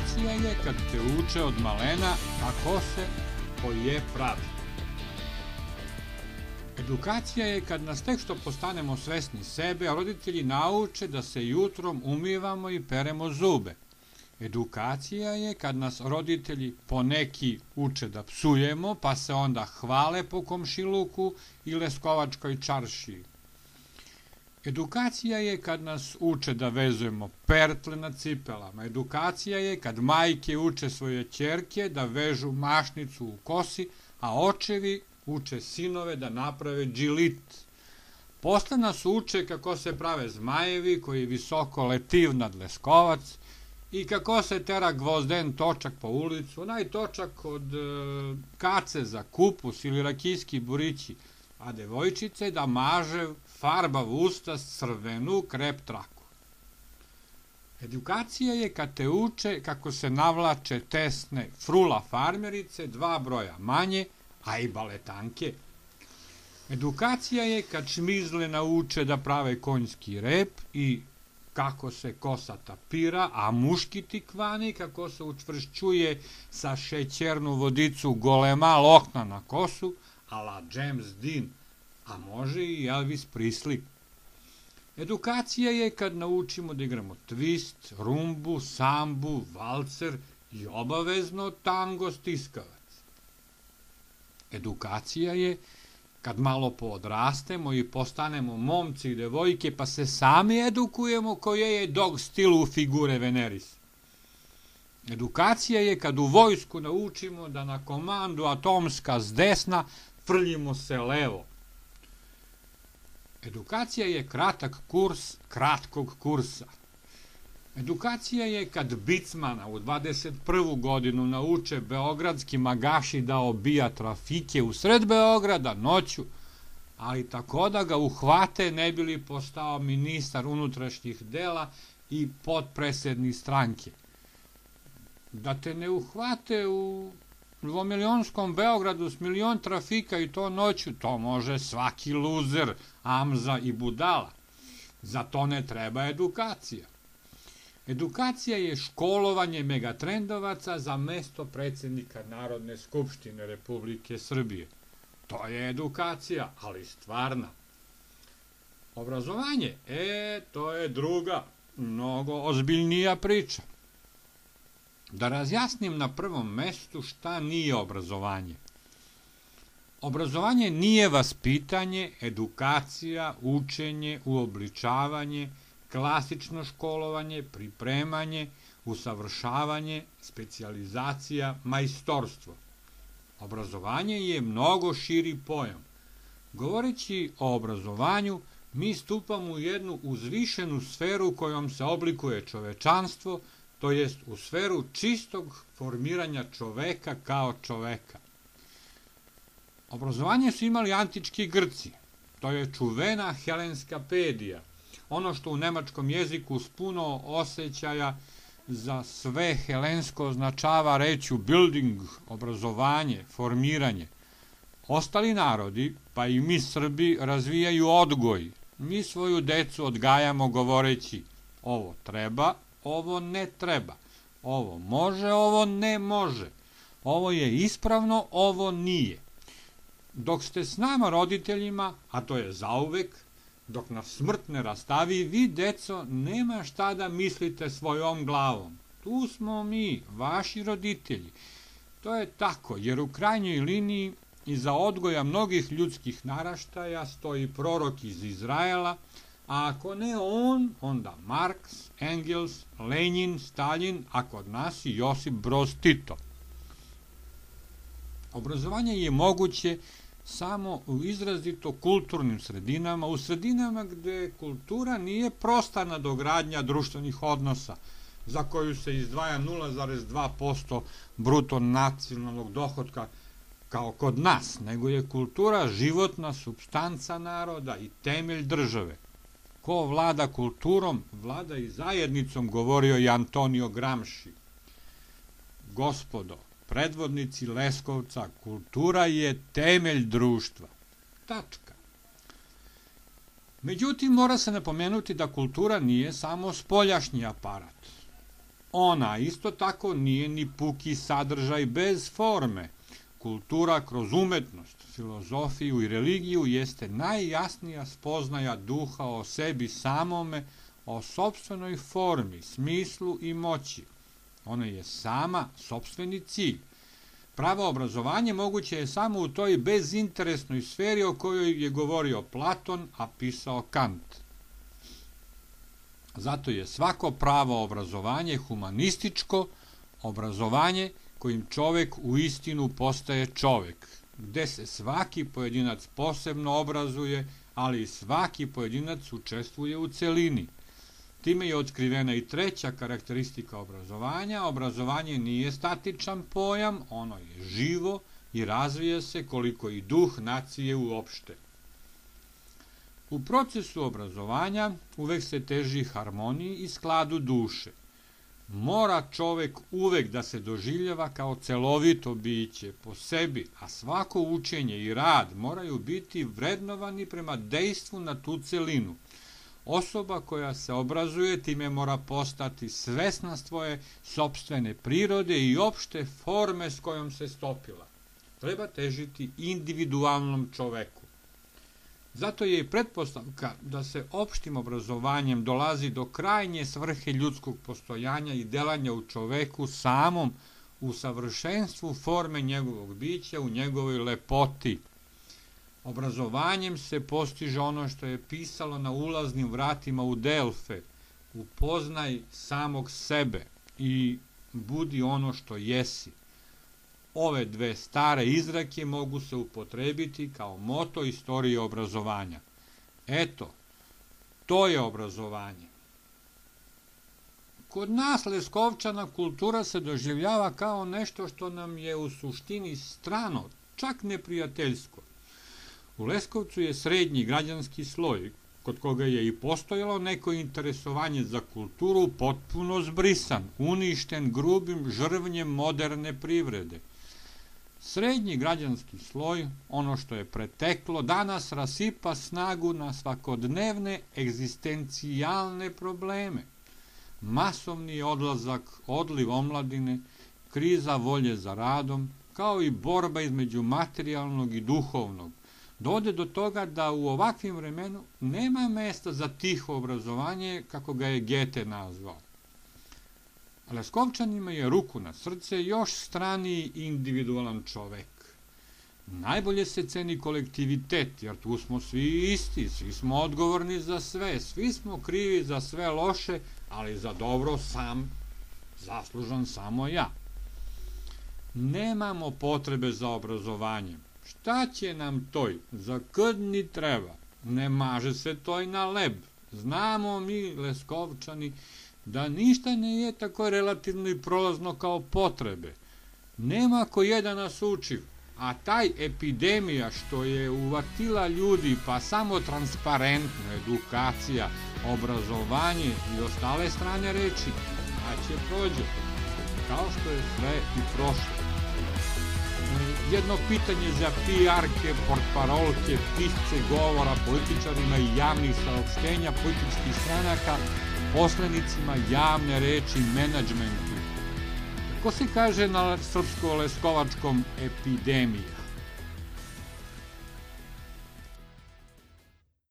Edukacija je kad te uče od malena kako se poje pravi. Edukacija je kad nas tek što postanemo svesni sebe, a roditelji nauče da se jutrom umivamo i peremo zube. Edukacija je kad nas roditelji po neki uče da psujemo, pa se onda hvale po komšiluku i leskovačkoj čaršiji. Edukacija je kad nas uče da vezujemo pertle na cipelama. Edukacija je kad majke uče svoje ćerke da vežu mašnicu u kosi, a očevi uče sinove da naprave džilit. Posle nas uče kako se prave zmajevi koji visoko letiv nad leskovac i kako se tera gvozden točak po ulicu, onaj točak od e, kace za kupus ili rakijski burići, a devojčice da maže farba v usta crvenu krep traku. Edukacija je kad te uče kako se navlače tesne frula farmerice, dva broja manje, a i baletanke. Edukacija je kad šmizle nauče da prave konjski rep i kako se kosa tapira, a muški tikvani kako se učvršćuje sa šećernu vodicu golema lokna na kosu, a la James Dean, a može i Elvis Presley. Edukacija je kad naučimo da igramo twist, rumbu, sambu, valcer i obavezno tango stiskavac. Edukacija je kad malo poodrastemo i postanemo momci i devojke, pa se sami edukujemo koje je dog stilu figure Veneris. Edukacija je kad u vojsku naučimo da na komandu atomska s desna frljimo se levo. Edukacija je kratak kurs kratkog kursa. Edukacija je kad bicmana u 21. godinu nauče beogradski magaši da obija trafike u sred Beograda noću, ali tako da ga uhvate ne bili postao ministar unutrašnjih dela i podpresedni stranke. Da te ne uhvate u dvomilijonskom Beogradu s milion trafika i to noću, to može svaki luzer, amza i budala. Za to ne treba edukacija. Edukacija je školovanje megatrendovaca za mesto predsednika Narodne skupštine Republike Srbije. To je edukacija, ali stvarna. Obrazovanje, e, to je druga, mnogo ozbiljnija priča. Da razjasnim na prvom mestu šta nije obrazovanje. Obrazovanje nije vaspitanje, edukacija, učenje, uobličavanje, klasično školovanje, pripremanje, usavršavanje, specijalizacija, majstorstvo. Obrazovanje je mnogo širi pojam. Govoreći o obrazovanju, mi stupamo u jednu uzvišenu sferu kojom se oblikuje čovečanstvo, to jest u sferu čistog formiranja čoveka kao čoveka. Obrazovanje su imali antički Grci, to je čuvena helenska pedija, ono što u nemačkom jeziku s puno osjećaja za sve helensko označava reću building, obrazovanje, formiranje. Ostali narodi, pa i mi Srbi, razvijaju odgoj. Mi svoju decu odgajamo govoreći ovo treba, ovo ne treba, ovo može, ovo ne može, ovo je ispravno, ovo nije. Dok ste s nama roditeljima, a to je zauvek, dok nas smrt ne rastavi, vi, deco, nema šta da mislite svojom glavom. Tu smo mi, vaši roditelji. To je tako, jer u krajnjoj liniji iza odgoja mnogih ljudskih naraštaja stoji prorok iz Izraela, a ako ne on, onda Marks, Engels, Lenin, Stalin, a kod nas i Josip Broz Tito. Obrazovanje je moguće samo u izrazito kulturnim sredinama, u sredinama gde kultura nije prosta nadogradnja društvenih odnosa, za koju se izdvaja 0,2% bruto nacionalnog dohodka kao kod nas, nego je kultura životna substanca naroda i temelj države. Ko vlada kulturom, vlada i zajednicom, govorio je Antonio Gramsci. Gospodo, predvodnici Leskovca, kultura je temelj društva. Tačka. Međutim, mora se napomenuti da kultura nije samo spoljašnji aparat. Ona isto tako nije ni puki sadržaj bez forme. Kultura kroz umetnost, filozofiju i religiju jeste najjasnija spoznaja duha o sebi samome, o sobstvenoj formi, smislu i moći. Ona je sama sobstveni cilj. Pravo obrazovanje moguće je samo u toj bezinteresnoj sferi o kojoj je govorio Platon, a pisao Kant. Zato je svako pravo obrazovanje humanističko obrazovanje kojim čovek u istinu postaje čovek, gde se svaki pojedinac posebno obrazuje, ali i svaki pojedinac učestvuje u celini. Time je otkrivena i treća karakteristika obrazovanja. Obrazovanje nije statičan pojam, ono je živo i razvija se koliko i duh nacije uopšte. U procesu obrazovanja uvek se teži harmoniji i skladu duše. Mora čovek uvek da se doživljava kao celovito biće po sebi, a svako učenje i rad moraju biti vrednovani prema dejstvu na tu celinu. Osoba koja se obrazuje time mora postati svesna svoje sobstvene prirode i opšte forme s kojom se stopila. Treba težiti individualnom čoveku. Zato je i pretpostavka da se opštim obrazovanjem dolazi do krajnje svrhe ljudskog postojanja i delanja u čoveku samom u savršenstvu forme njegovog bića, u njegovoj lepoti. Obrazovanjem se postiže ono što je pisalo na ulaznim vratima u Delfe, upoznaj samog sebe i budi ono što jesi. Ove dve stare izrake mogu se upotrebiti kao moto istorije obrazovanja. Eto, to je obrazovanje. Kod nas Leskovčana kultura se doživljava kao nešto što nam je u suštini strano, čak neprijateljsko. U Leskovcu je srednji građanski sloj, kod koga je i postojalo neko interesovanje za kulturu, potpuno zbrisan, uništen grubim žrvnjem moderne privrede – Srednji građanski sloj, ono što je preteklo, danas rasipa snagu na svakodnevne egzistencijalne probleme. Masovni odlazak, odliv omladine, kriza volje za radom, kao i borba između materijalnog i duhovnog, dode do toga da u ovakvim vremenu nema mesta za tiho obrazovanje, kako ga je Gete nazvao. Leskovčanima je ruku na srce još straniji individualan čovek. Najbolje se ceni kolektivitet, jer tu smo svi isti, svi smo odgovorni za sve, svi smo krivi za sve loše, ali za dobro sam zaslužan samo ja. Nemamo potrebe za obrazovanje. Šta će nam toj? Za ni treba. Ne maže se toj na leb. Znamo mi, Leskovčani, da ništa ne je tako relativno i prolazno kao potrebe. Nema ko je da nas uči, a taj epidemija što je uvatila ljudi, pa samo transparentno, edukacija, obrazovanje i ostale strane reči, a će prođe, kao što je sve i prošlo. Jedno pitanje za PR-ke, portparolke, pisce govora političarima i javnih saopštenja političkih stranaka poslenicima javne reči menadžmentu. Ko se kaže na srpsko-leskovačkom epidemija?